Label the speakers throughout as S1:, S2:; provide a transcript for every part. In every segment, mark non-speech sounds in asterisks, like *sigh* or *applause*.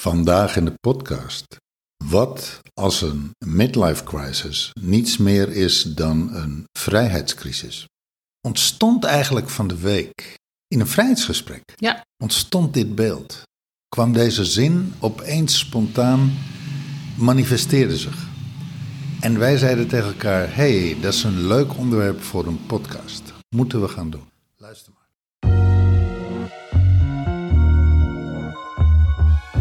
S1: Vandaag in de podcast. Wat als een midlife crisis niets meer is dan een vrijheidscrisis? Ontstond eigenlijk van de week in een vrijheidsgesprek.
S2: Ja.
S1: Ontstond dit beeld. Kwam deze zin opeens spontaan, manifesteerde zich. En wij zeiden tegen elkaar: hey, dat is een leuk onderwerp voor een podcast. Moeten we gaan doen. Luister maar.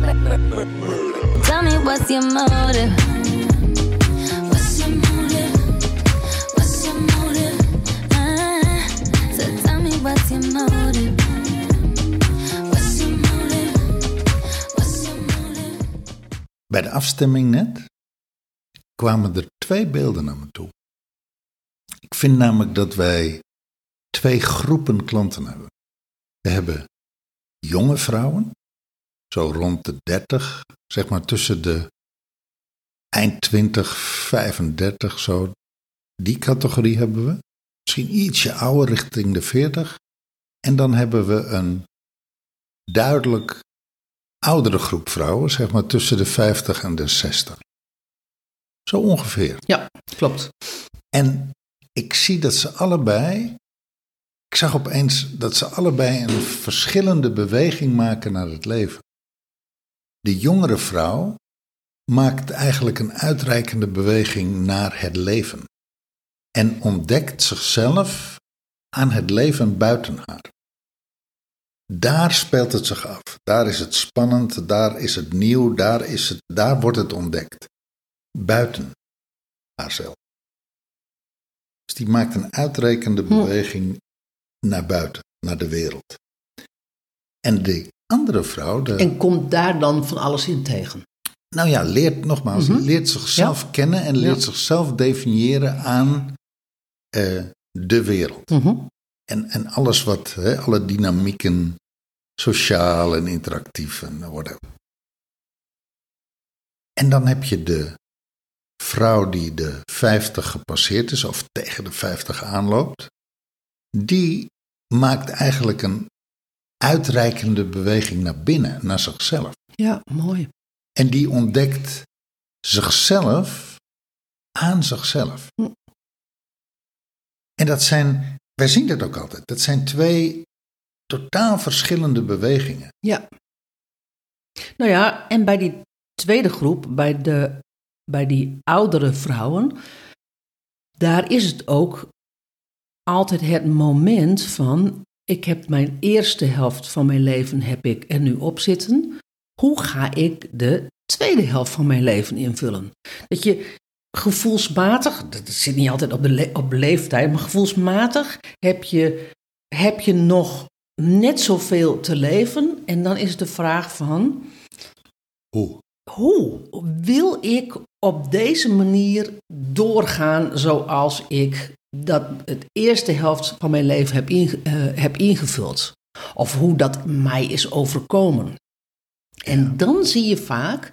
S3: Tell me what's your motive?
S1: Bij de afstemming net kwamen er twee beelden naar me toe. Ik vind namelijk dat wij twee groepen klanten hebben. We hebben jonge vrouwen, zo rond de 30, zeg maar tussen de eind 20, 35, zo. Die categorie hebben we. Misschien ietsje ouder, richting de 40. En dan hebben we een duidelijk oudere groep vrouwen, zeg maar tussen de 50 en de 60. Zo ongeveer.
S2: Ja, klopt.
S1: En ik zie dat ze allebei. Ik zag opeens dat ze allebei een verschillende beweging maken naar het leven. De jongere vrouw maakt eigenlijk een uitreikende beweging naar het leven. En ontdekt zichzelf aan het leven buiten haar. Daar speelt het zich af. Daar is het spannend, daar is het nieuw, daar, is het, daar wordt het ontdekt. Buiten haarzelf. Dus die maakt een uitrekende beweging naar buiten, naar de wereld. En de andere vrouw, de,
S2: En komt daar dan van alles in tegen?
S1: nou ja, leert nogmaals, leert zichzelf kennen en leert
S2: Ja.
S1: zichzelf definiëren aan eh, de wereld.
S2: Mhm.
S1: En, en alles wat, hè, alle dynamieken, sociaal en interactief en whatever. En dan heb je de vrouw die de 50 gepasseerd is, of tegen de 50 aanloopt. Die maakt eigenlijk een uitreikende beweging naar binnen, naar zichzelf.
S2: Ja, mooi.
S1: En die ontdekt zichzelf aan zichzelf.
S2: Hm.
S1: En dat zijn, wij zien dat ook altijd, dat zijn twee totaal verschillende bewegingen.
S2: Ja. Nou ja, en bij die tweede groep, bij, de, bij die oudere vrouwen, daar is het ook altijd het moment van, ik heb mijn eerste helft van mijn leven heb ik er nu op zitten. Hoe ga ik de tweede helft van mijn leven invullen? Dat je gevoelsmatig, dat zit niet altijd op de, le- op leeftijd, maar gevoelsmatig heb je, heb je nog net zoveel te leven. En dan is de vraag van,
S1: Hoe?
S2: hoe wil ik op deze manier doorgaan zoals ik dat het eerste helft van mijn leven heb, inge- eh, heb ingevuld? Of hoe dat mij is overkomen. En dan zie je vaak,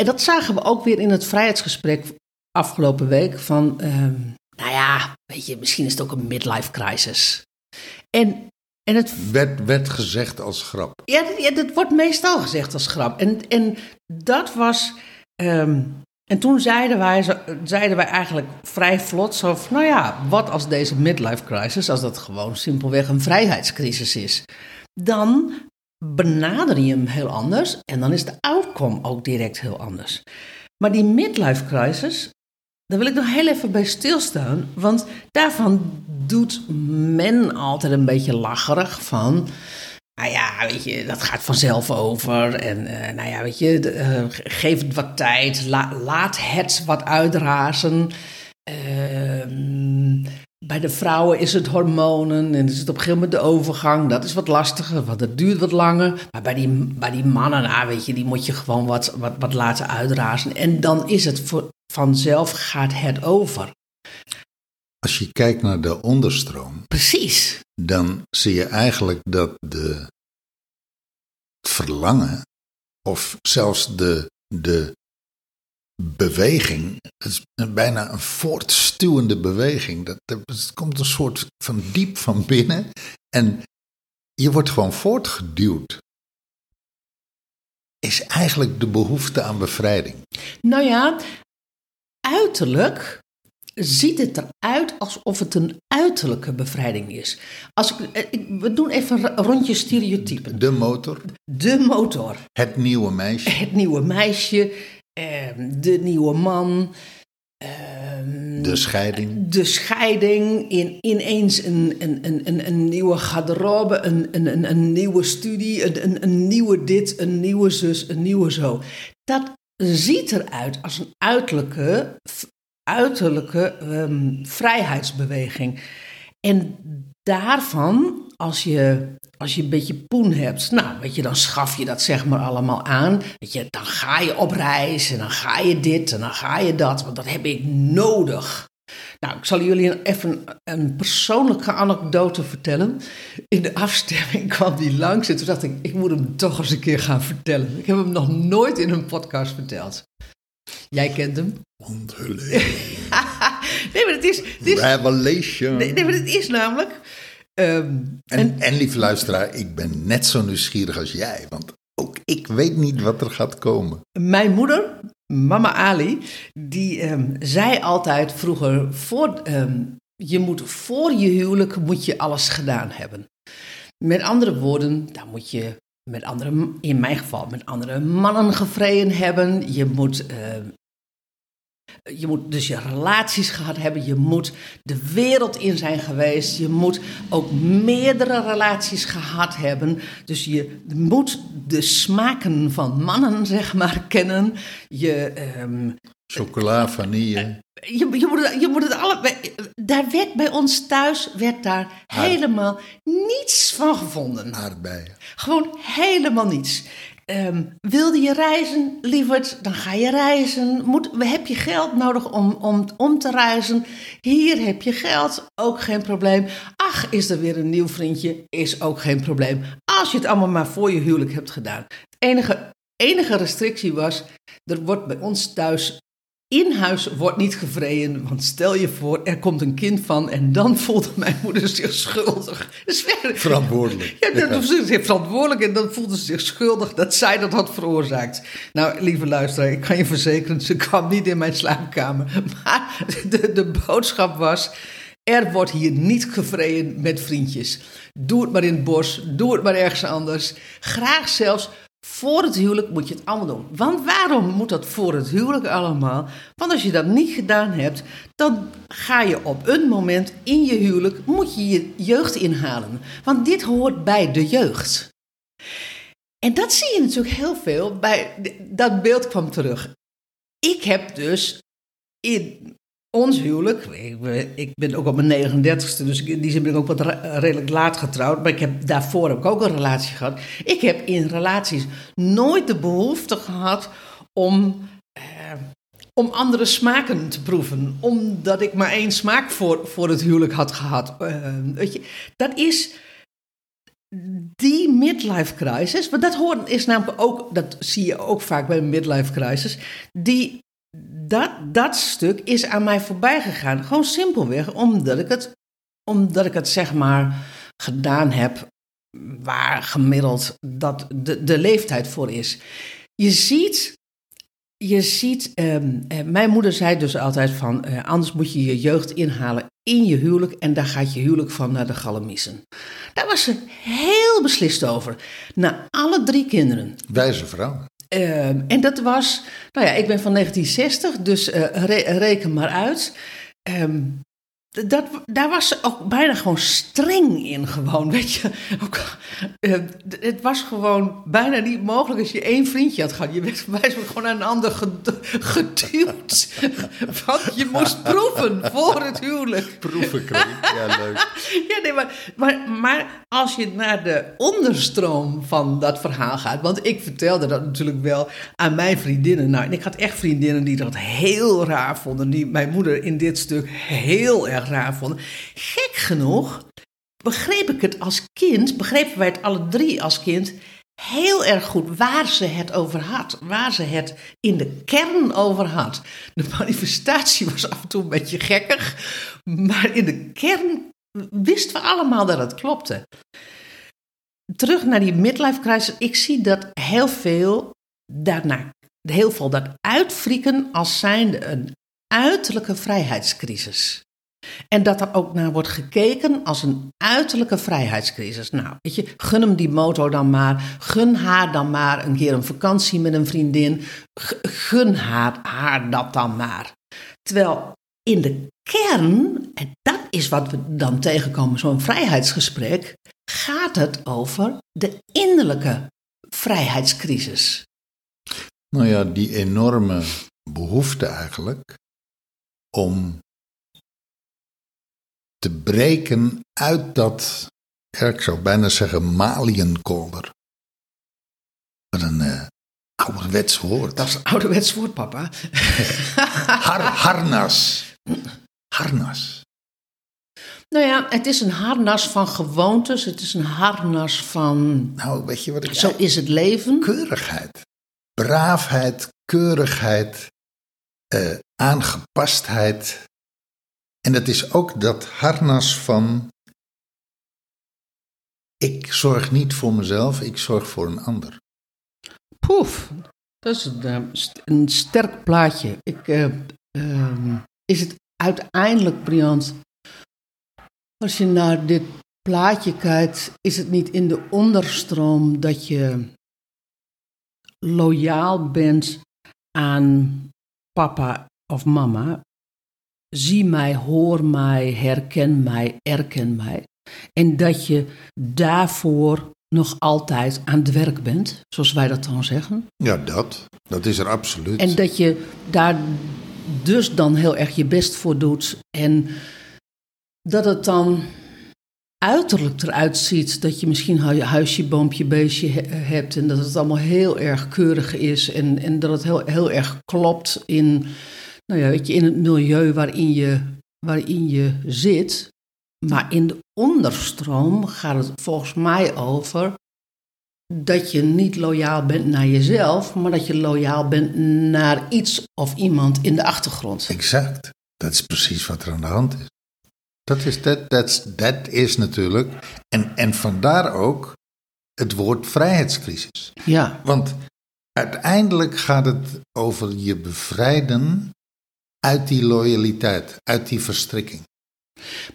S2: en dat zagen we ook weer in het vrijheidsgesprek afgelopen week, van, ehm, nou ja, weet je, misschien is het ook een midlife crisis. En, en het
S1: Werd, werd gezegd als grap.
S2: ja, dat- ja, dat wordt meestal gezegd als grap. En, en dat was. ehm, en toen zeiden wij, zeiden wij eigenlijk vrij vlot zo van, nou ja, wat als deze midlife crisis, als dat gewoon simpelweg een vrijheidscrisis is, dan benader je hem heel anders en dan is de outcome ook direct heel anders. Maar die midlife crisis, daar wil ik nog heel even bij stilstaan, want daarvan doet men altijd een beetje lacherig van. Nou ja, weet je, dat gaat vanzelf over. En eh, nou ja, weet je, de, eh, geef het wat tijd. La- laat het wat uitrazen. Ehm, bij de vrouwen is het hormonen en is het op een gegeven moment de overgang. Dat is wat lastiger, want het duurt wat langer. Maar bij die, bij die mannen, nou, weet je, die moet je gewoon wat, wat, wat laten uitrazen. En dan is het voor, vanzelf gaat het over.
S1: Als je kijkt naar de onderstroom,
S2: Precies.
S1: Dan zie je eigenlijk dat de verlangen, of zelfs de, de beweging, het is bijna een voortstuwende beweging. Dat, dat- komt een soort van diep van binnen en je wordt gewoon voortgeduwd. is eigenlijk de behoefte aan bevrijding.
S2: Nou ja, uiterlijk ziet het eruit alsof het een uiterlijke bevrijding is. Als ik, eh, ik- we doen even een rondje stereotypen.
S1: De motor,
S2: De motor,
S1: het nieuwe meisje,
S2: het nieuwe meisje, ehm, de nieuwe man, ehm,
S1: de scheiding,
S2: de scheiding, in, ineens een, een, een, een, een nieuwe garderobe, een, een, een, een nieuwe studie, een, een, een nieuwe dit, een nieuwe zus, een nieuwe zo. Dat ziet eruit als een uiterlijke, uiterlijke ehm, vrijheidsbeweging. En daarvan, als je, als je een beetje poen hebt, nou, weet je, dan schaf je dat zeg maar allemaal aan. Weet je, dan ga je op reis en dan ga je dit en dan ga je dat, want dat heb ik nodig. Nou, ik zal jullie even een persoonlijke anekdote vertellen. In de afstemming kwam die langs en toen dacht ik, ik moet hem toch eens een keer gaan vertellen. Ik heb hem nog nooit in een podcast verteld. Jij kent hem?
S1: onthulling, *laughs*
S2: nee, maar het is, het is,
S1: revelation.
S2: nee, nee, maar het is namelijk... ehm,
S1: En, en lieve luisteraar, ik ben net zo nieuwsgierig als jij, want ook ik weet niet wat er gaat komen.
S2: Mijn moeder, mama Ali, die ehm, zei altijd vroeger: voor, ehm, je moet voor je huwelijk moet je alles gedaan hebben. Met andere woorden, daar moet je met andere, in mijn geval, met andere mannen gevreden hebben. Je moet, ehm, je moet dus je relaties gehad hebben. Je moet de wereld in zijn geweest. Je moet ook meerdere relaties gehad hebben. Dus je moet de smaken van mannen, zeg maar, kennen. Je, ehm,
S1: Chocola, vanille,
S2: je, je, moet het, je moet het allebei. Daar werd bij ons thuis werd daar helemaal niets van gevonden.
S1: aardbeien.
S2: Gewoon helemaal niets. Ehm, wilde je reizen, lieverd, dan ga je reizen. Moet, heb je geld nodig om, om, om te reizen? Hier heb je geld, ook geen probleem. Ach, is er weer een nieuw vriendje? Is ook geen probleem. Als je het allemaal maar voor je huwelijk hebt gedaan. Het enige, enige restrictie was, er wordt bij ons thuis in huis wordt niet gevreden. Want stel je voor, er komt een kind van en dan *laughs* voelde mijn moeder zich schuldig.
S1: Verantwoordelijk.
S2: ja, dat was zich verantwoordelijk en dan voelde ze zich schuldig dat zij dat had veroorzaakt. Nou, lieve luisteraar, ik kan je verzekeren, ze kwam niet in mijn slaapkamer. *laughs* Maar de, de boodschap was, er wordt hier niet gevreden met vriendjes. Doe het maar in het bos, doe het maar ergens anders. Graag zelfs voor het huwelijk moet je het allemaal doen. Want waarom moet dat voor het huwelijk allemaal? Want als je dat niet gedaan hebt, dan ga je op een moment in je huwelijk, moet je je jeugd inhalen. Want dit hoort bij de jeugd. En dat zie je natuurlijk heel veel bij, dat beeld kwam terug. Ik heb dus in ons huwelijk, ik, ben- ook op mijn 39ste, dus in die zin ben ik ook wat redelijk laat getrouwd. Maar ik heb, daarvoor heb ik ook een relatie gehad. Ik heb in relaties nooit de behoefte gehad om, eh, om andere smaken te proeven. Omdat ik maar één smaak voor, voor het huwelijk had gehad. Eh, weet je, dat is die midlife crisis, want dat hoort is namelijk ook, dat zie je ook vaak bij een midlife crisis, die, dat, dat stuk is aan mij voorbij gegaan. Gewoon simpelweg omdat ik het, omdat ik het zeg maar gedaan heb waar gemiddeld dat de, de leeftijd voor is. Je ziet, je ziet ehm, eh, mijn moeder zei dus altijd van, eh, anders moet je je jeugd inhalen in je huwelijk en daar gaat je huwelijk van naar de galamissen. Daar was ze heel beslist over. Na alle drie kinderen.
S1: Wijze vrouw.
S2: Ehm, en dat was, nou ja, ik ben van 1960, dus eh, re- reken maar uit. Ehm, dat, daar was ze ook bijna gewoon streng in, gewoon, weet je. Eh, het was gewoon bijna niet mogelijk als je één vriendje had gehad. Je werd *laughs* bij gewoon aan een ander ged- geduwd. *laughs* Want je moest proeven voor het huwelijk.
S1: Proevenkring. Ja, leuk. *laughs*
S2: Ja, nee, maar, maar, maar als je naar de onderstroom van dat verhaal gaat. Want ik vertelde dat natuurlijk wel aan mijn vriendinnen. Nou, en ik had echt vriendinnen die dat heel raar vonden. Die mijn moeder in dit stuk heel erg raar vonden. Gek genoeg begreep ik het als kind, begrepen wij het alle drie als kind. Heel erg goed waar ze het over had. Waar ze het in de kern over had. De manifestatie was af en toe een beetje gekkig. Maar in de kern wisten we allemaal dat het klopte. Terug naar die midlife crisis. Ik zie dat heel veel daarna heel veel dat uitfrieken als zijnde een uiterlijke vrijheidscrisis. En dat er ook naar wordt gekeken als een uiterlijke vrijheidscrisis. Nou, weet je, gun hem die motor dan maar. Gun haar dan maar een keer een vakantie met een vriendin. Gun haar, haar dat dan maar. Terwijl in de kern, en dat is wat we dan tegenkomen, zo'n vrijheidsgesprek, gaat het over de innerlijke vrijheidscrisis.
S1: Nou ja, die enorme behoefte eigenlijk om te breken uit dat, ja, ik zou bijna zeggen, maliënkolder. Wat een eh ouderwets woord.
S2: Dat is een ouderwets woord, papa. *laughs*
S1: Har, harnas. Harnas.
S2: Nou ja, het is een harnas van gewoontes. Het is een harnas van.
S1: Nou, weet je wat ik
S2: Zo is het leven.
S1: keurigheid. Braafheid, keurigheid, eh, aangepastheid. En dat is ook dat harnas van. Ik zorg niet voor mezelf, ik zorg voor een ander.
S2: Poef. Dat is een, eh, sterk plaatje. Ik, eh, ehm, is het uiteindelijk, Briant, als je naar dit plaatje kijkt, is het niet in de onderstroom dat je loyaal bent aan papa of mama? Zie mij, hoor mij, herken mij, erken mij. En dat je daarvoor nog altijd aan het werk bent, zoals wij dat dan zeggen.
S1: Ja, dat. Dat is er absoluut.
S2: En dat je daar dus dan heel erg je best voor doet. En dat het dan uiterlijk eruit ziet dat je misschien hu- huisje, boompje, beestje he- hebt. En dat het allemaal heel erg keurig is. En, en dat het heel, heel erg klopt in, nou ja, weet je, in het milieu waarin je, waarin je zit. Maar in de onderstroom gaat het volgens mij over dat je niet loyaal bent naar jezelf, maar dat je loyaal bent naar iets of iemand in de achtergrond.
S1: Exact. Dat is precies wat er aan de hand is. Dat is, dat, dat, dat is natuurlijk. En, en vandaar ook het woord vrijheidscrisis.
S2: Ja,
S1: Want uiteindelijk gaat het over je bevrijden uit die loyaliteit, uit die verstrikking.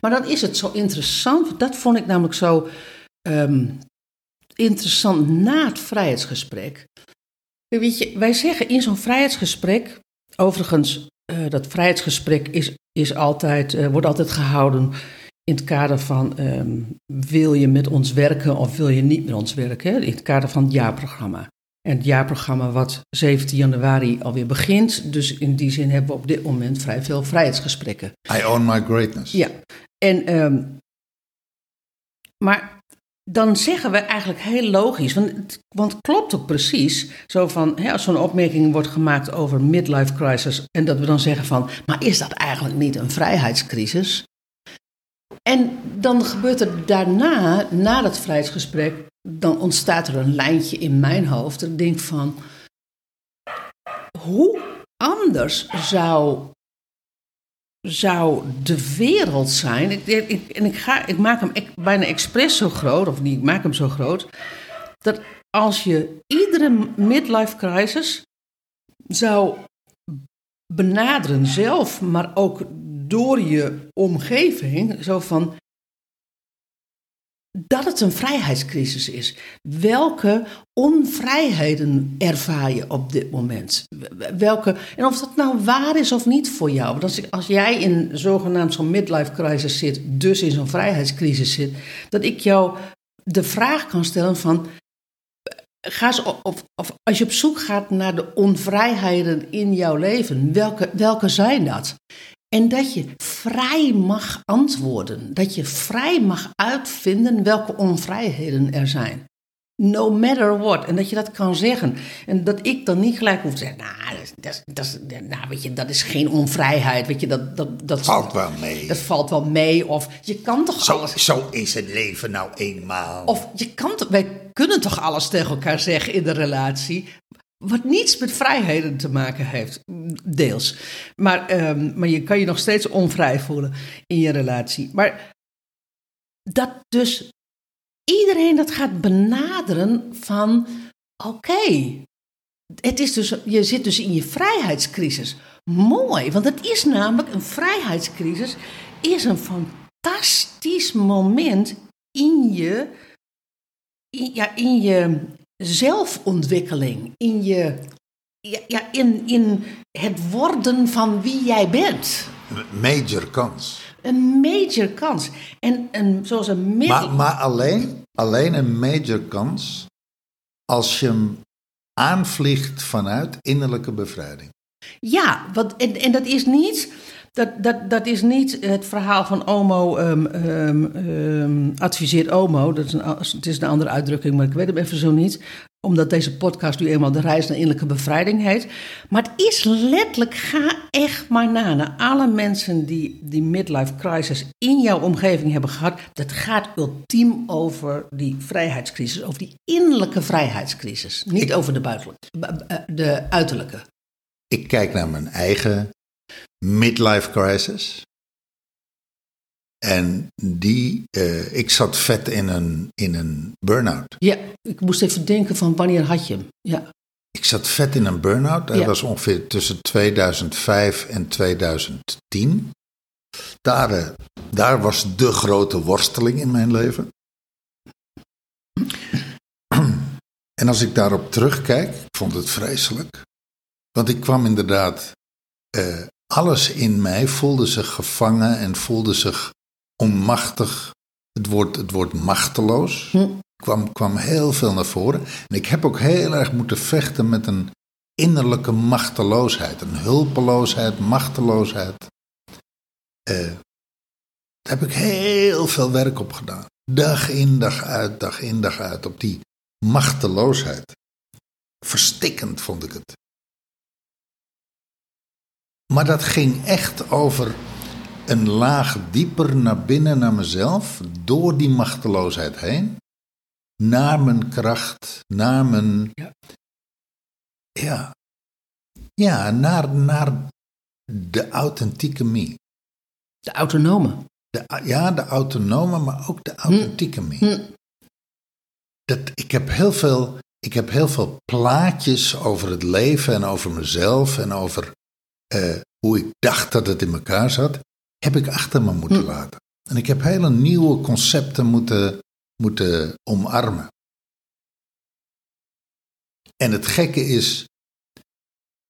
S2: maar dan is het zo interessant. Dat vond ik namelijk zo ehm, interessant na het vrijheidsgesprek. Weet je, wij zeggen in zo'n vrijheidsgesprek, overigens, eh, dat vrijheidsgesprek is, is altijd, eh, wordt altijd gehouden in het kader van ehm, wil je met ons werken of wil je niet met ons werken, in het kader van het jaarprogramma. En het jaarprogramma wat 17 januari alweer begint, dus in die zin hebben we op dit moment vrij veel vrijheidsgesprekken.
S1: I own my greatness.
S2: Ja, en, ehm, maar dan zeggen we eigenlijk heel logisch, want want het klopt ook precies, zo van, hè, als zo'n opmerking wordt gemaakt over midlife crisis, en dat we dan zeggen van, maar is dat eigenlijk niet een vrijheidscrisis? En dan gebeurt er daarna, na dat vrijheidsgesprek, dan ontstaat er een lijntje in mijn hoofd. Dat ik denk van, hoe anders zou zou de wereld zijn. Ik, en ik, ga, ik maak hem bijna expres zo groot, of niet, ik maak hem zo groot. Dat als je iedere midlife crisis zou benaderen zelf, maar ook door je omgeving, zo van dat het een vrijheidscrisis is. Welke onvrijheden ervaar je op dit moment? Welke, en of dat nou waar is of niet voor jou. Want als, als jij in zogenaamd zo'n midlife crisis zit, dus in zo'n vrijheidscrisis zit, dat ik jou de vraag kan stellen van. Ga eens op, of, of als je op zoek gaat naar de onvrijheden in jouw leven, welke, welke zijn dat? En dat je vrij mag antwoorden. Dat je vrij mag uitvinden welke onvrijheden er zijn. No matter what. En dat je dat kan zeggen. En dat ik dan niet gelijk hoef te zeggen. Nou, dat, is- dat, dat, nou weet je, dat is geen onvrijheid. Weet je, dat, dat, dat,
S1: Valt wel mee.
S2: dat valt wel mee. Of je kan toch
S1: Zo,
S2: alles.
S1: zo is het leven nou eenmaal.
S2: Of je kan toch, wij kunnen toch alles tegen elkaar zeggen in de relatie. Wat niets met vrijheden te maken heeft, deels. Maar, ehm, maar je kan je nog steeds onvrij voelen in je relatie. Maar dat dus iedereen dat gaat benaderen van... Oké, het is dus, je zit dus in je vrijheidscrisis. Mooi, want het is namelijk een vrijheidscrisis, is een fantastisch moment in je, ja, in je zelfontwikkeling, in, je, ja, ja, in, in het worden van wie jij bent.
S1: Major kans.
S2: Een major kans. En een, zoals een middel...
S1: Maar, maar alleen, alleen een major kans als je hem aanvliegt vanuit innerlijke bevrijding.
S2: Ja, want, en, en dat is niet. Dat, dat, dat is niet het verhaal van Omo ehm, adviseert Omo. Dat is een, het is een andere uitdrukking, maar ik weet hem even zo niet. Omdat deze podcast nu eenmaal de reis naar innerlijke bevrijding heet. Maar het is letterlijk, ga echt maar na. Naar alle mensen die die midlife crisis in jouw omgeving hebben gehad. Dat gaat ultiem over die vrijheidscrisis, over die innerlijke vrijheidscrisis. Niet
S1: Ik-
S2: over de, buitenlijke, de uiterlijke.
S1: Ik kijk naar mijn eigen midlife crisis. En die, eh, ik zat vet in een, in een burn-out.
S2: Ja, ik moest even denken van wanneer had je hem? Ja.
S1: Ik zat vet in een burn-out. Dat
S2: Ja.
S1: was ongeveer tussen 2005 en 2010. Daar, eh, daar was de grote worsteling in mijn leven. En als ik daarop terugkijk, ik vond het vreselijk. Want ik kwam inderdaad, eh, alles in mij voelde zich gevangen en voelde zich onmachtig. Het woord, het woord machteloos
S2: Hm.
S1: kwam, kwam heel veel naar voren. En ik heb ook heel erg moeten vechten met een innerlijke machteloosheid. Een hulpeloosheid, machteloosheid. Eh, daar heb ik heel veel werk op gedaan. Dag in, dag uit, dag in, dag uit. Op die machteloosheid. Verstikkend vond ik het. Maar dat ging echt over een laag dieper naar binnen, naar mezelf. Door die machteloosheid heen naar mijn kracht, naar mijn.
S2: Ja.
S1: Ja, ja naar, naar de authentieke me.
S2: De autonome.
S1: De, ja, de autonome, maar ook de authentieke me.
S2: Hm.
S1: Dat, ik, heb heel veel, ik heb heel veel plaatjes over het leven en over mezelf en over eh, hoe ik dacht dat het in elkaar zat, heb ik achter me moeten
S2: Hm.
S1: laten. En ik heb hele nieuwe concepten moeten, moeten omarmen. En het gekke is,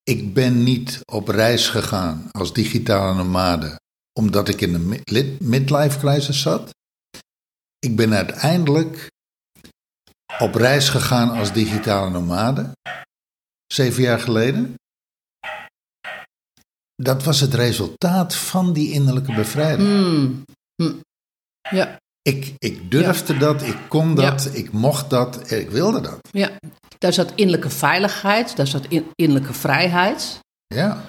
S1: ik ben niet op reis gegaan als digitale nomade omdat ik in mid- midlife crisis zat. Ik ben uiteindelijk op reis gegaan als digitale nomade, zeven jaar geleden. Dat was het resultaat van die innerlijke bevrijding.
S2: Hm. Hm. Ja,
S1: Ik, ik durfde dat, ik kon dat,
S2: Ja.
S1: ik mocht dat, ik wilde dat.
S2: ja. Daar zat innerlijke veiligheid, daar zat in- innerlijke vrijheid.
S1: Ja,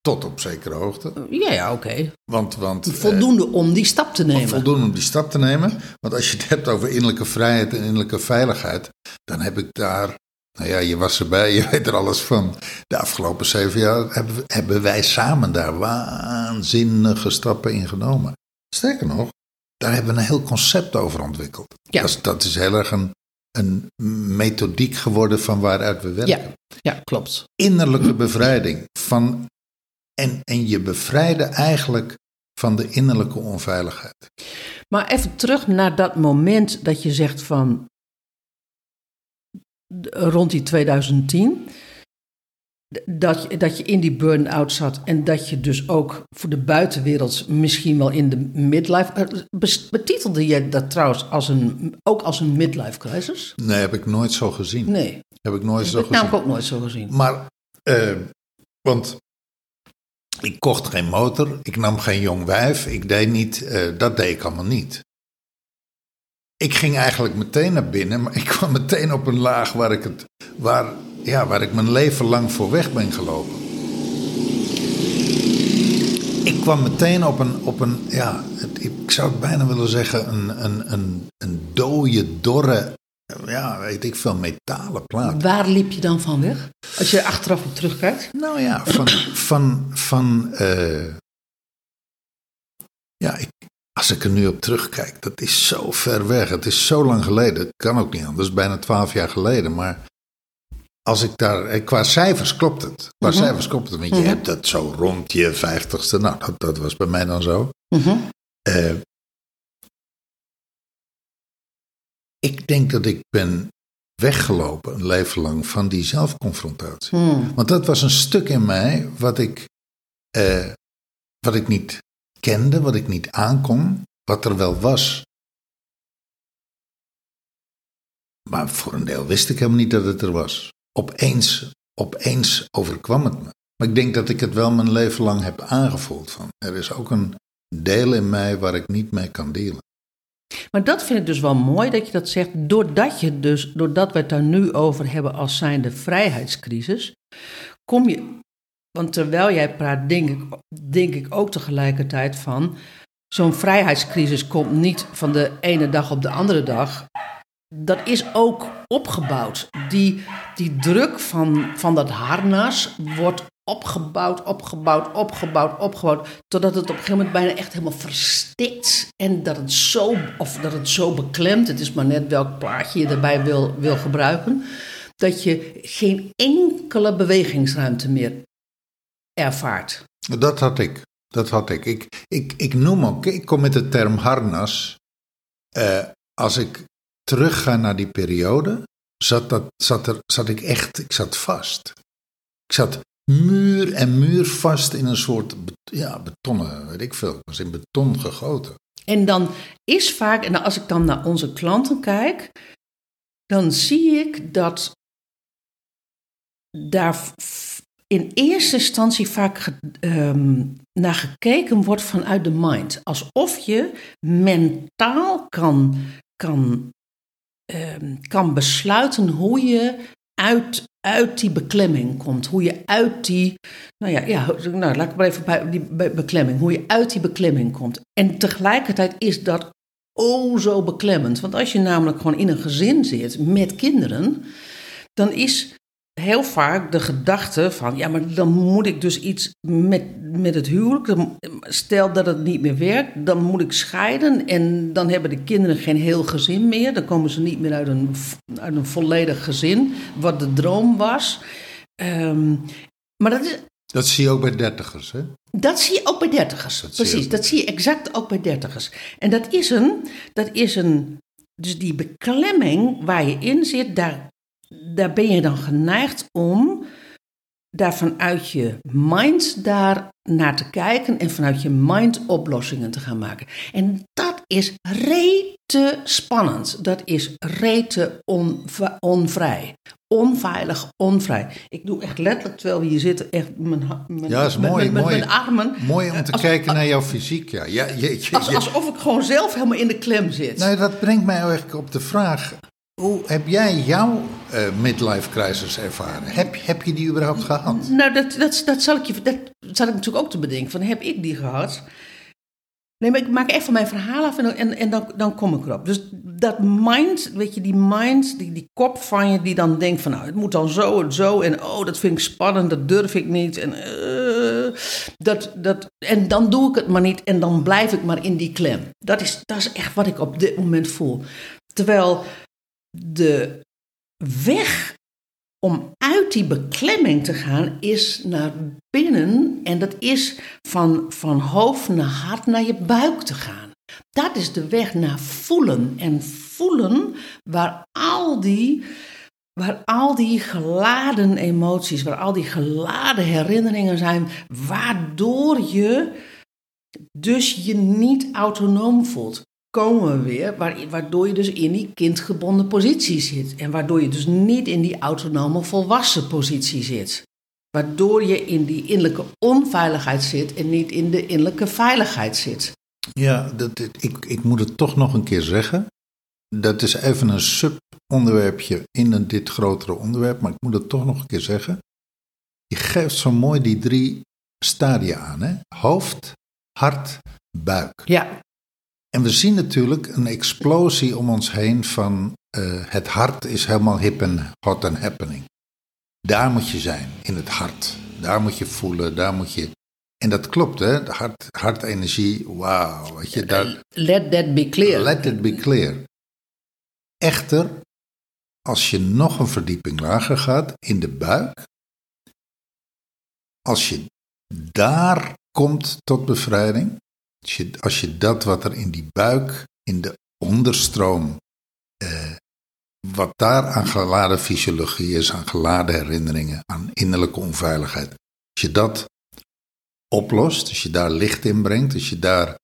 S1: tot op zekere hoogte.
S2: Ja, ja, oké.
S1: Want, want eh,
S2: Voldoende om die stap te nemen.
S1: voldoende om die stap te nemen. Want als je het hebt over innerlijke vrijheid en innerlijke veiligheid, dan heb ik daar, nou ja, je was erbij, *laughs* je weet er alles van. De afgelopen zeven jaar hebben, hebben wij samen daar waanzinnige stappen in genomen. Sterker nog, daar hebben we een heel concept over ontwikkeld.
S2: Ja.
S1: Dat, is, dat is heel erg een, een methodiek geworden van waaruit we werken
S2: Ja, ja, klopt.
S1: innerlijke bevrijding. Van, en, en je bevrijden eigenlijk van de innerlijke onveiligheid.
S2: Maar even terug naar dat moment dat je zegt van rond die 2010. d- Dat je, dat je in die burn-out zat en dat je dus ook voor de buitenwereld misschien wel in de midlife. eh, Betitelde je dat trouwens als een, ook als een midlife crisis?
S1: Nee, heb ik nooit zo gezien.
S2: Nee,
S1: Heb ik nooit zo
S2: heb ik
S1: gezien.
S2: ook nooit zo gezien.
S1: Maar, eh, want ik kocht geen motor, ik nam geen jong wijf, ik deed niet, eh, dat deed ik allemaal niet. Ik ging eigenlijk meteen naar binnen, maar ik kwam meteen op een laag waar ik, het, waar, ja, waar ik mijn leven lang voor weg ben gelopen. Ik kwam meteen op een, op een ja, het- ik zou het bijna willen zeggen, een, een, een, een dode, dorre, ja, weet ik veel, metalen plaat.
S2: Waar liep je dan van weg? Als je er achteraf op terugkijkt?
S1: Nou ja, van. van, van eh, ja, ik, als ik er nu op terugkijk, dat is zo ver weg. Het is zo lang geleden. Het kan ook niet anders, bijna twaalf jaar geleden. Maar als ik daar, eh, qua cijfers klopt het. Qua cijfers klopt het, want je hebt dat zo rond je vijftigste. Nou, dat, dat was bij mij dan zo.
S2: Mhm.
S1: Eh, ik denk dat ik ben weggelopen een leven lang van die zelfconfrontatie.
S2: Hmm.
S1: Want dat was een stuk in mij wat ik, eh, wat ik niet kende, wat ik niet aankon, wat er wel was. Maar voor een deel wist ik helemaal niet dat het er was. Opeens, opeens overkwam het me. Maar ik denk dat ik het wel mijn leven lang heb aangevoeld. Van, er is ook een deel in mij waar ik niet mee kan dealen.
S2: Maar dat vind ik dus wel mooi dat je dat zegt. Doordat, je dus, doordat we het daar nu over hebben als zijnde vrijheidscrisis, kom je. Want terwijl jij praat, denk ik, denk ik ook tegelijkertijd van. Zo'n vrijheidscrisis komt niet van de ene dag op de andere dag. Dat is ook opgebouwd. Die, die druk van, van dat harnas wordt opgebouwd, opgebouwd, opgebouwd, opgebouwd. Totdat het op een gegeven moment bijna echt helemaal verstikt. En dat het zo, of dat het zo beklemt. Het is maar net welk plaatje je erbij wil, wil gebruiken. Dat je geen enkele bewegingsruimte meer ervaart.
S1: Dat had ik. Dat had ik. Ik, ik, ik noem ook, ik kom met de term harnas. Eh, als ik terugga naar die periode, zat, dat, zat, er, zat ik echt, ik zat vast. Ik zat muur en muur vast in een soort, ja, betonnen, weet ik veel. Ik was in beton gegoten.
S2: En dan is vaak, en als ik dan naar onze klanten kijk, dan zie ik dat daar in eerste instantie vaak ehm, naar gekeken wordt vanuit de mind. Alsof je mentaal kan, kan, ehm, kan besluiten hoe je uit, uit die beklemming komt. Hoe je uit die, nou ja, ja nou, laat ik maar even bij die be- beklemming, hoe je uit die beklemming komt. En tegelijkertijd is dat oh zo beklemmend. Want als je namelijk gewoon in een gezin zit met kinderen, dan is heel vaak de gedachte van, ja, maar dan moet ik dus iets met, met het huwelijk. Stel dat het niet meer werkt, dan moet ik scheiden en dan hebben de kinderen geen heel gezin meer. Dan komen ze niet meer uit een, uit een volledig gezin, wat de droom was. Ehm, maar dat is,
S1: Dat zie je ook bij dertigers, hè?
S2: dat zie je ook bij dertigers.
S1: Dat
S2: Precies, dat zie je exact ook bij dertigers. En dat is een, dat is een, dus die beklemming waar je in zit, daar, daar ben je dan geneigd om daar vanuit je mind daar naar te kijken en vanuit je mind oplossingen te gaan maken. En dat is rete spannend. Dat is rete onv- onvrij. Onveilig, onvrij. Ik doe echt letterlijk, terwijl we hier zitten, echt mijn, mijn,
S1: Ja, is mooi,
S2: mijn,
S1: mooi.
S2: mijn armen.
S1: Mooi om te
S2: Als-
S1: kijken naar jouw fysiek, ja. ja je, je,
S2: Als,
S1: je-
S2: alsof ik gewoon zelf helemaal in de klem zit.
S1: Nou, dat brengt mij eigenlijk op de vraag: hoe heb jij jouw eh, midlife crisis ervaren? Heb, heb je die überhaupt gehad?
S2: Nou, dat, dat, dat, zal ik je, dat zal ik natuurlijk ook te bedenken. Van, heb ik die gehad? Nee, maar ik maak even mijn verhaal af en, dan- en, en dan, dan kom ik erop. Dus dat mind, weet je, die mind, die, die kop van je, die dan denkt van... nou, het moet dan zo en zo en oh, dat vind ik spannend, dat durf ik niet. En, eh, dat, dat, en dan doe ik het maar niet en dan blijf ik maar in die klem. Dat is, dat is echt wat ik op dit moment voel. Terwijl de weg om uit die beklemming te gaan is naar binnen en dat is van, van hoofd naar hart naar je buik te gaan. Dat is de weg naar voelen en voelen waar al die, waar al die geladen emoties, waar al die geladen herinneringen zijn, waardoor je dus je niet autonoom voelt. Komen we weer, waar- waardoor je dus in die kindgebonden positie zit. En waardoor je dus niet in die autonome volwassen positie zit. Waardoor je in die innerlijke onveiligheid zit en niet in de innerlijke veiligheid zit.
S1: Ja, dat, dat- ik, ik moet het toch nog een keer zeggen. Dat is even een subonderwerpje in een, dit grotere onderwerp, maar ik moet het toch nog een keer zeggen. Je geeft zo mooi die drie stadia aan: hè? hoofd, hart, buik.
S2: Ja,
S1: En we zien natuurlijk een explosie om ons heen van eh, het hart is helemaal hip en hot en happening. Daar moet je zijn, in het hart. Daar moet je voelen, daar moet je... En dat klopt, hè? De hart, hartenergie, wauw. Weet je, daar,
S2: let that be clear.
S1: let it be clear. Echter, als je nog een verdieping lager gaat, in de buik, als je daar komt tot bevrijding, als je, als je dat wat er in die buik, in de onderstroom, eh, wat daar aan geladen fysiologie is, aan geladen herinneringen, aan innerlijke onveiligheid, als je dat oplost, als je daar licht in brengt, als je daar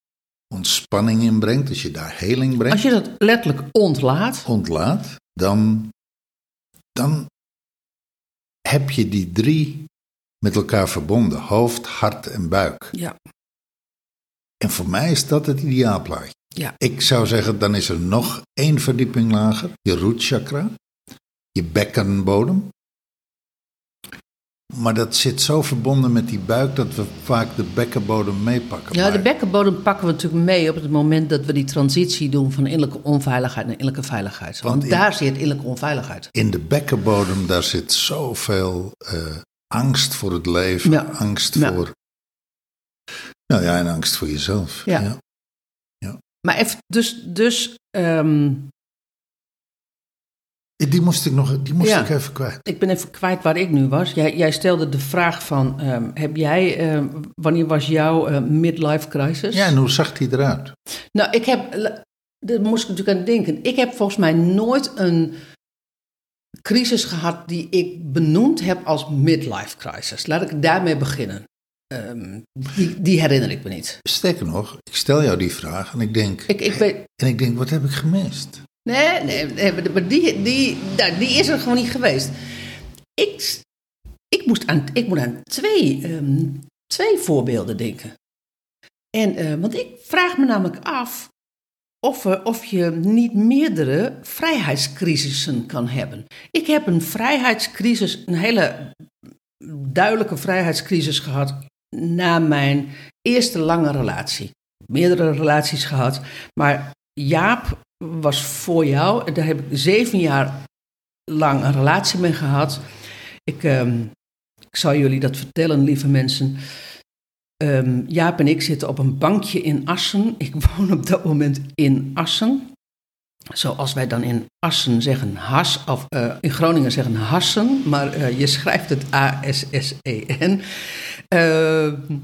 S1: ontspanning in brengt, als je daar heling brengt,
S2: Als je dat letterlijk ontlaat.
S1: ontlaat, dan, dan heb je die drie met elkaar verbonden: hoofd, hart en buik.
S2: Ja.
S1: En voor mij is dat het ideaalplaatje.
S2: Ja.
S1: Ik zou zeggen, dan is er nog één verdieping lager, je root chakra, je bekkenbodem. Maar dat zit zo verbonden met die buik dat we vaak de bekkenbodem meepakken.
S2: Ja, de bekkenbodem pakken we natuurlijk mee op het moment dat we die transitie doen van innerlijke onveiligheid naar innerlijke veiligheid. Want,
S1: Want in-
S2: daar zit innerlijke onveiligheid.
S1: in de bekkenbodem, daar zit zoveel eh, angst voor het leven,
S2: Ja.
S1: angst
S2: Ja.
S1: voor. Nou ja, en angst voor jezelf.
S2: Ja. Maar even, dus, dus ehm,
S1: Die moest ik nog, die moest
S2: Ja.
S1: ik even kwijt.
S2: ik ben even kwijt waar ik nu was. Jij, jij stelde de vraag van, ehm, heb jij, ehm, wanneer was jouw eh, midlife crisis?
S1: Ja, en hoe zag die eruit?
S2: Nou, ik heb, daar moest ik natuurlijk aan denken. Ik heb volgens mij nooit een crisis gehad die ik benoemd heb als midlife crisis. Laat ik daarmee beginnen. Ehm, die, die herinner ik me niet.
S1: Sterker nog, ik stel jou die vraag en ik denk,
S2: Ik, ik weet,
S1: en ik denk, wat heb ik gemist?
S2: nee, nee, nee, maar die, die, nou, die is er gewoon niet geweest. Ik, ik, moest aan, ik moet aan twee, ehm, twee voorbeelden denken. En, eh, want ik vraag me namelijk af of, er- of je niet meerdere vrijheidscrisissen kan hebben. Ik heb een vrijheidscrisis, een hele duidelijke vrijheidscrisis gehad na mijn eerste lange relatie. Meerdere relaties gehad, maar Jaap was voor jou. Daar heb ik zeven jaar lang een relatie mee gehad. Ik, ehm, ik zal jullie dat vertellen, lieve mensen. Ehm, Jaap en ik zitten op een bankje in Assen. Ik *laughs* woon op dat moment in Assen. Zoals wij dan in Assen zeggen has, of eh, in Groningen zeggen hassen, maar eh, je schrijft het A-S-S-E-N. Ehm,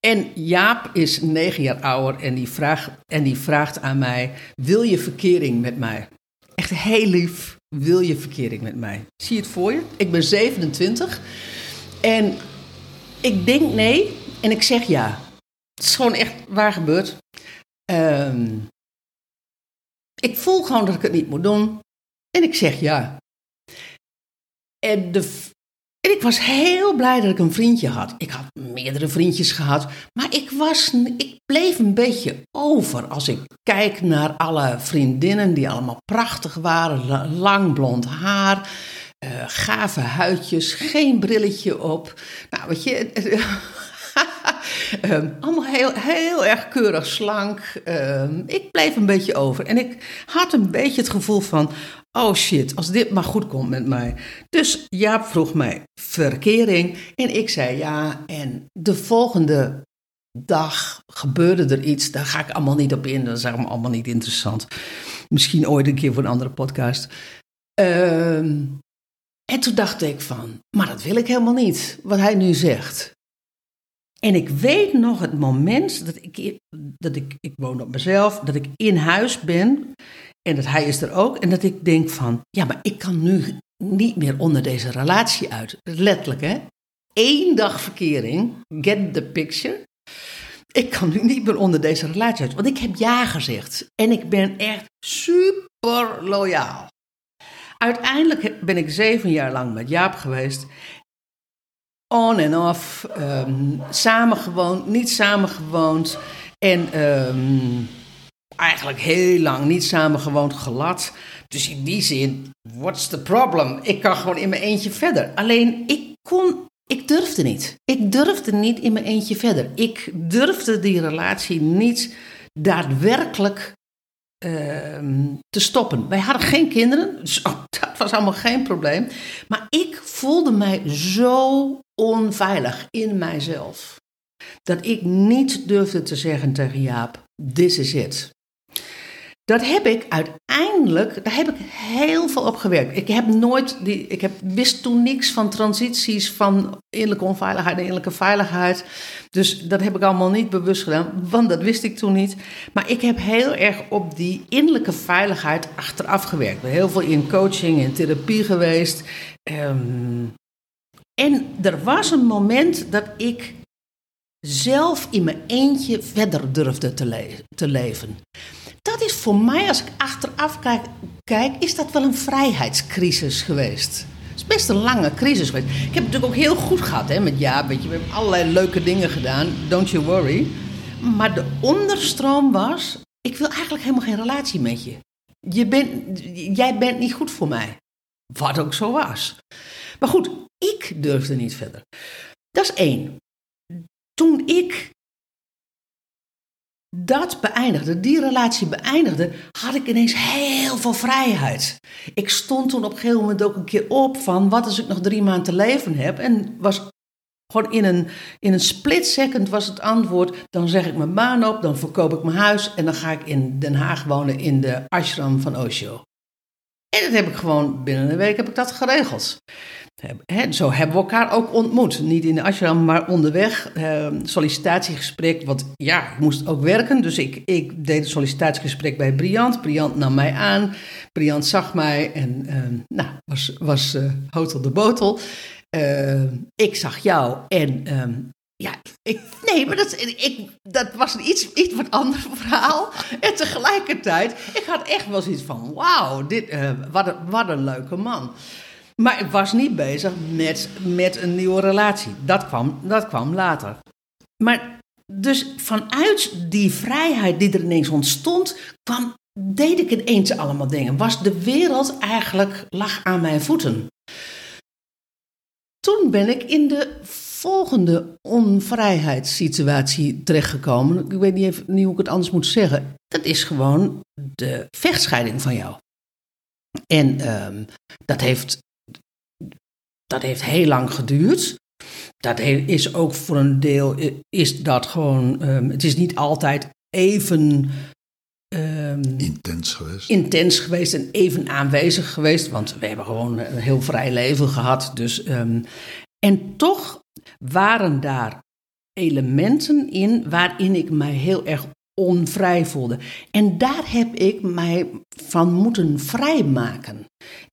S2: en Jaap is negen jaar ouder en die, vraagt, en die vraagt aan mij: Wil je verkering met mij? Echt heel lief, wil je verkering met mij? Zie je het voor je? Ik ben 27 en ik denk nee en ik zeg ja. Het is gewoon echt waar gebeurd. Ehm, ik voel gewoon dat ik het niet moet doen en ik zeg ja. En, de, en ik was heel blij dat ik een vriendje had. Ik had meerdere vriendjes gehad, maar ik, was, ik bleef een beetje over als ik kijk naar alle vriendinnen die allemaal prachtig waren. la- Lang blond haar, eh, gave huidjes, geen brilletje op. Nou, weet je, *laughs* *laughs* Ehm, allemaal heel, heel erg keurig slank. Ehm, ik bleef een beetje over. En ik had een beetje het gevoel van... Oh shit, als dit maar goed komt met mij. Dus Jaap vroeg mij verkering. En ik zei ja. En de volgende dag gebeurde er iets. Daar ga ik allemaal niet op in. Dat is allemaal allemaal niet interessant. Misschien ooit een keer voor een andere podcast. Ehm, en toen dacht ik van... Maar dat wil ik helemaal niet. Wat hij nu zegt. En ik weet nog het moment dat ik, dat ik, ik woon op mezelf, dat ik in huis ben en dat hij is er ook. En dat ik denk van, ja, maar ik kan nu niet meer onder deze relatie uit. Letterlijk, hè. Eén dag verkering, get the picture. Ik kan nu niet meer onder deze relatie uit, want ik heb ja gezegd. En ik ben echt super loyaal. Uiteindelijk ben ik zeven jaar lang met Jaap geweest on en off, ehm samen gewoond, niet samen gewoond. En ehm, eigenlijk heel lang niet samen gewoond, glad. Dus in die zin, what's the problem? Ik kan gewoon in mijn eentje verder. Alleen ik kon, ik durfde niet. Ik durfde niet in mijn eentje verder. Ik durfde die relatie niet daadwerkelijk te stoppen. Wij hadden geen kinderen, *laughs* dus dat was allemaal geen probleem. Maar ik voelde mij zo onveilig in mijzelf. Dat ik niet durfde te zeggen tegen Jaap, this is it. Dat heb ik uiteindelijk, daar heb ik heel veel op gewerkt. Ik heb nooit, die, ik heb, wist toen niks van transities van innerlijke onveiligheid en innerlijke veiligheid. Dus dat heb ik allemaal niet bewust gedaan, want dat wist ik toen niet. Maar ik heb heel erg op die innerlijke veiligheid achteraf gewerkt. Ik ben heel veel in coaching en therapie geweest. Ehm, en er was een moment dat ik zelf in mijn eentje verder durfde te, te leven. Dat is voor mij, als ik achteraf kijk, is dat wel een vrijheidscrisis geweest. Het is best een lange crisis geweest. Ik heb het natuurlijk ook heel goed gehad hè, met ja, weet je, we hebben allerlei leuke dingen gedaan. Don't you worry. Maar de onderstroom was, ik wil eigenlijk helemaal geen relatie met je. je bent, jij bent niet goed voor mij. Wat ook zo was. Maar goed, ik durfde niet verder. Dat is één. Toen ik dat beëindigde, die relatie beëindigde, had ik ineens heel veel vrijheid. Ik stond toen op een gegeven moment ook een keer op van wat als ik nog drie maanden te leven heb. En was gewoon in een, in een split second was het antwoord, dan zeg ik mijn baan op, dan verkoop ik mijn huis en dan ga ik in Den Haag wonen in de ashram van Osho. En dat heb ik gewoon binnen een week heb ik dat geregeld. Zo hebben we elkaar ook ontmoet. Niet in de ashram, maar onderweg. Eh, sollicitatiegesprek, want ja, ik moest ook werken. Dus ik, ik deed een sollicitatiegesprek bij Briant. Briant nam mij aan. Briant zag mij en uh, nou, was, was uh, hotel de botel. ik zag jou en ja, nee, maar dat, ik, dat was een iets, iets wat ander *laughs* verhaal. En tegelijkertijd, ik had echt wel zoiets van: wauw, dit, wat, wat een leuke man. Maar ik was niet bezig met, met een nieuwe relatie. Dat kwam, dat kwam later. Maar dus vanuit die vrijheid die er ineens ontstond, kwam, deed ik ineens allemaal dingen. Was de wereld eigenlijk lag aan mijn voeten. Toen ben ik in de volgende onvrijheidssituatie terechtgekomen. Ik weet niet, even, niet hoe ik het anders moet zeggen. Dat is gewoon de vechtscheiding van jou. En um, dat, heeft, dat heeft heel lang geduurd. Dat is ook voor een deel, is dat gewoon, um, het is niet altijd even
S1: um, intens geweest.
S2: Intens geweest en even aanwezig geweest, want we hebben gewoon een heel vrij leven gehad. Dus, um, en toch waren daar elementen in waarin ik mij heel erg onvrij voelde. En daar heb ik mij van moeten vrijmaken.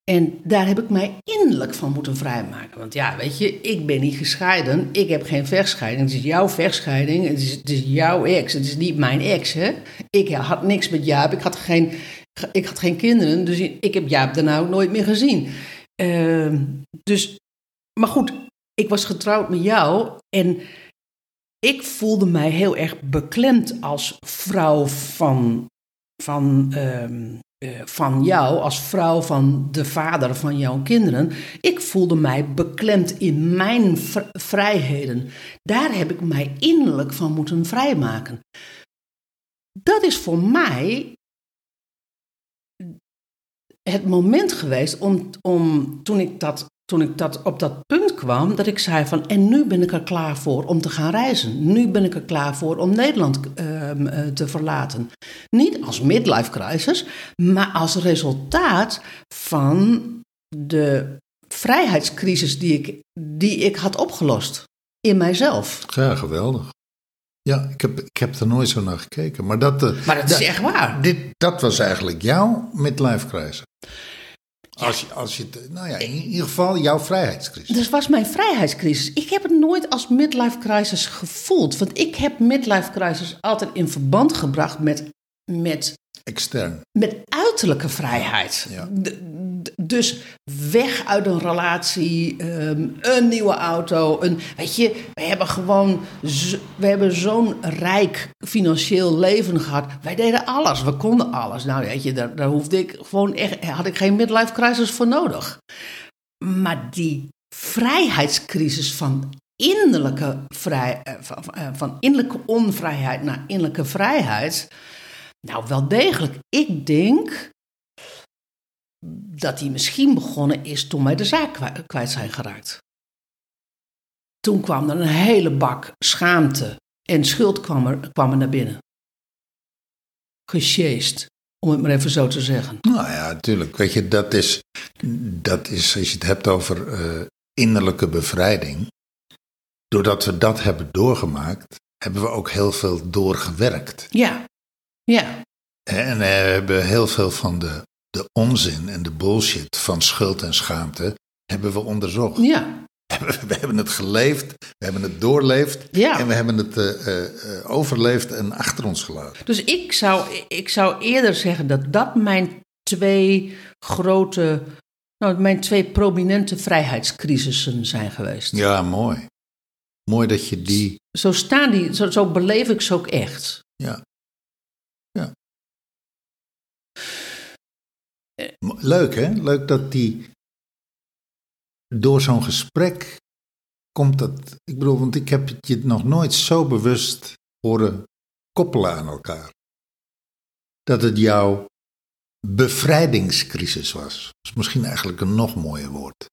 S2: En daar heb ik mij innerlijk van moeten vrijmaken. Want ja, weet je, ik ben niet gescheiden. Ik heb geen vechtscheiding. Het is jouw vechtscheiding. Het is, jouw ex. Het is niet mijn ex, hè. Ik had niks met Jaap. Ik had geen, ik had geen kinderen. Dus ik heb Jaap daarna ook nooit meer gezien. Uh, dus, maar goed, ik was getrouwd met jou. En ik voelde mij heel erg beklemd als vrouw van, van, uh, uh, van jou, als vrouw van de vader van jouw kinderen. Ik voelde mij beklemd in mijn vrijheden. Daar heb ik mij innerlijk van moeten vrijmaken. Dat is voor mij het moment geweest om, om toen ik dat toen ik dat op dat punt kwam, dat ik zei van, en nu ben ik er klaar voor om te gaan reizen. Nu ben ik er klaar voor om Nederland uh, te verlaten. Niet als midlife crisis, maar als resultaat van de vrijheidscrisis die ik, die ik had opgelost in mijzelf.
S1: Ja, geweldig. Ja, ik heb, ik heb er nooit zo naar gekeken. Maar dat, uh,
S2: maar dat is echt waar.
S1: Dit, dat was eigenlijk jouw midlife crisis. Ja. Als, je, als je, nou ja, in ieder geval jouw vrijheidscrisis.
S2: Dus was mijn vrijheidscrisis. Ik heb het nooit als midlife crisis gevoeld. Want ik heb midlife crisis altijd in verband gebracht met. met
S1: Extern.
S2: Met uiterlijke vrijheid.
S1: Ja.
S2: Dus weg uit een relatie, um, een nieuwe auto. Een, weet je, we hebben gewoon. We hebben zo'n rijk financieel leven gehad. Wij deden alles, we konden alles. Nou, weet je, daar, daar hoefde ik gewoon echt. had ik geen midlife crisis voor nodig. Maar die vrijheidscrisis van innerlijke, vrij, van, van innerlijke onvrijheid naar innerlijke vrijheid. Nou, wel degelijk. Ik denk dat die misschien begonnen is toen wij de zaak kwijt zijn geraakt. Toen kwam er een hele bak schaamte en schuld kwam er, kwam er naar binnen. Gesjeest. Om het maar even zo te zeggen.
S1: Nou ja, natuurlijk. Weet je, dat is, dat is als je het hebt over eh, innerlijke bevrijding. Doordat we dat hebben doorgemaakt, hebben we ook heel veel doorgewerkt.
S2: Ja, ja,
S1: En we hebben heel veel van de, de onzin en de bullshit van schuld en schaamte hebben we onderzocht.
S2: ja. *laughs*
S1: We hebben het geleefd, we hebben het doorleefd
S2: Ja.
S1: en we hebben het eh, eh, overleefd en achter ons gelaten.
S2: Dus ik zou, ik zou eerder zeggen dat dat mijn twee grote, nou, mijn twee prominente vrijheidscrisissen zijn geweest.
S1: Ja, mooi. Mooi dat je die.
S2: Zo staan die, zo, zo beleef ik ze ook echt.
S1: Ja. Leuk hè? Leuk dat die. Door zo'n gesprek komt dat. Ik bedoel, want ik heb het je nog nooit zo bewust horen koppelen aan elkaar. Dat het jouw bevrijdingscrisis was. Dat is misschien eigenlijk een nog mooier woord.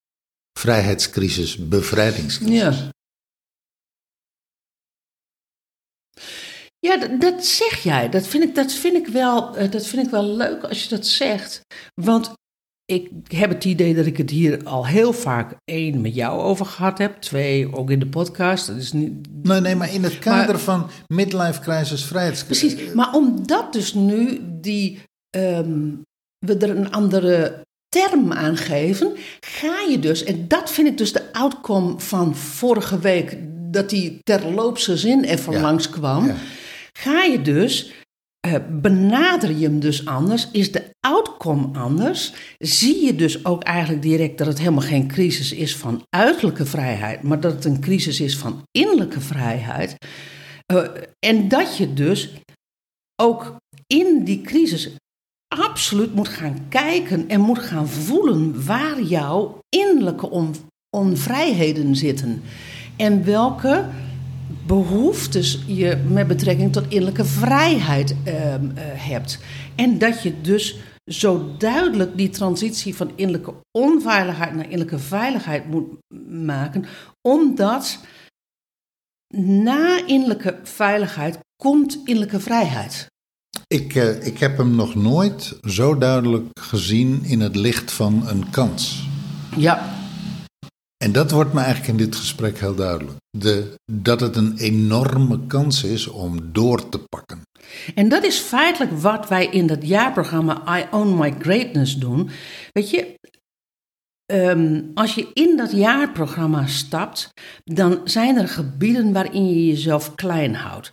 S1: Vrijheidscrisis, bevrijdingscrisis.
S2: Ja. Ja, dat, dat zeg jij. Dat vind ik, dat, vind ik wel, eh, dat vind ik wel leuk als je dat zegt. Want ik heb het idee dat ik het hier al heel vaak één met jou over gehad heb. Twee ook in de podcast. Dat is niet,
S1: Nee, nee, maar in het kader
S2: Maar-
S1: van midlife crisis, vrijheidscrisis.
S2: Precies, maar omdat dus nu die, ehm, we er een andere term aan geven, ga je dus, en dat vind ik dus de outcome van vorige week, dat die terloopse zin even
S1: Ja.
S2: langskwam,
S1: Ja.
S2: Ga je dus, eh, benader je hem dus anders, is de outcome anders, zie je dus ook eigenlijk direct dat het helemaal geen crisis is van uiterlijke vrijheid, maar dat het een crisis is van innerlijke vrijheid. Eh, en dat je dus ook in die crisis absoluut moet gaan kijken en moet gaan voelen waar jouw innerlijke on- onvrijheden zitten. En welke behoeftes je met betrekking tot innerlijke vrijheid ehm, eh, hebt. En dat je dus zo duidelijk die transitie van innerlijke onveiligheid naar innerlijke veiligheid moet maken, omdat na innerlijke veiligheid komt innerlijke vrijheid.
S1: Ik, eh, ik heb hem nog nooit zo duidelijk gezien in het licht van een kans.
S2: Ja,
S1: En dat wordt me eigenlijk in dit gesprek heel duidelijk. De, dat het een enorme kans is om door te pakken.
S2: En dat is feitelijk wat wij in dat jaarprogramma I Own My Greatness doen. Weet je, ehm, als je in dat jaarprogramma stapt, dan zijn er gebieden waarin je jezelf klein houdt.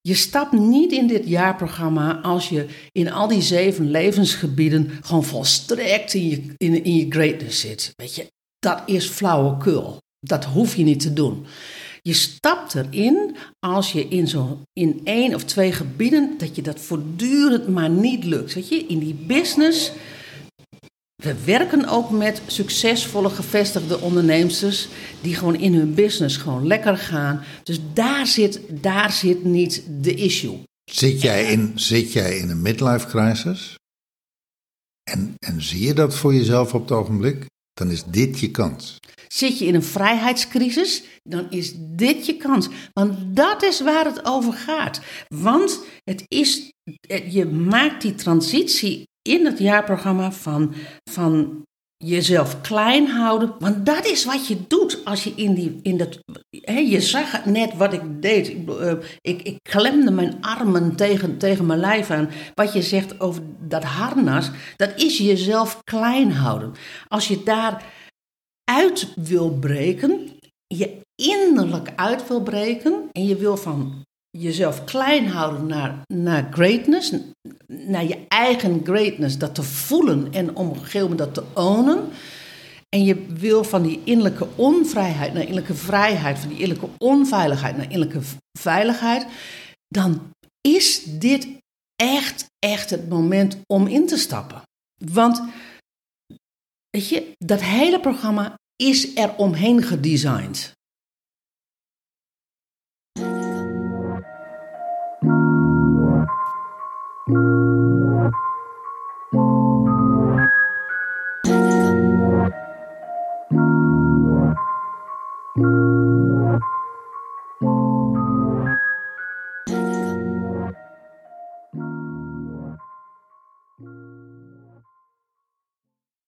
S2: Je stapt niet in dit jaarprogramma als je in al die zeven levensgebieden gewoon volstrekt in je, in, in je greatness zit. Weet je, dat is flauwekul. Dat hoef je niet te doen. Je stapt erin als je in, zo, in één of twee gebieden, dat je dat voortdurend maar niet lukt. Weet je, in die business. We werken ook met succesvolle gevestigde onderneemsters die gewoon in hun business gewoon lekker gaan. Dus daar zit, daar zit niet de issue.
S1: Zit jij in, zit jij in een midlife crisis? En, en zie je dat voor jezelf op het ogenblik? Dan is dit je kans.
S2: Zit je in een vrijheidscrisis, dan is dit je kans. Want dat is waar het over gaat. Want het is, je maakt die transitie in het jaarprogramma van, van jezelf klein houden. Want dat is wat je doet als je in, die, in dat... Hè, je zag net wat ik deed. Ik, eh, ik, ik klemde mijn armen tegen, tegen mijn lijf aan. Wat je zegt over dat harnas, dat is jezelf klein houden. Als je daar uit wil breken, je innerlijk uit wil breken en je wil van jezelf klein houden naar, naar greatness, naar je eigen greatness, dat te voelen en op een gegeven moment dat te ownen. En je wil van die innerlijke onvrijheid naar innerlijke vrijheid, van die innerlijke onveiligheid naar innerlijke veiligheid, dan is dit echt, echt het moment om in te stappen. Want Weet je, dat hele programma is er omheen gedesigned.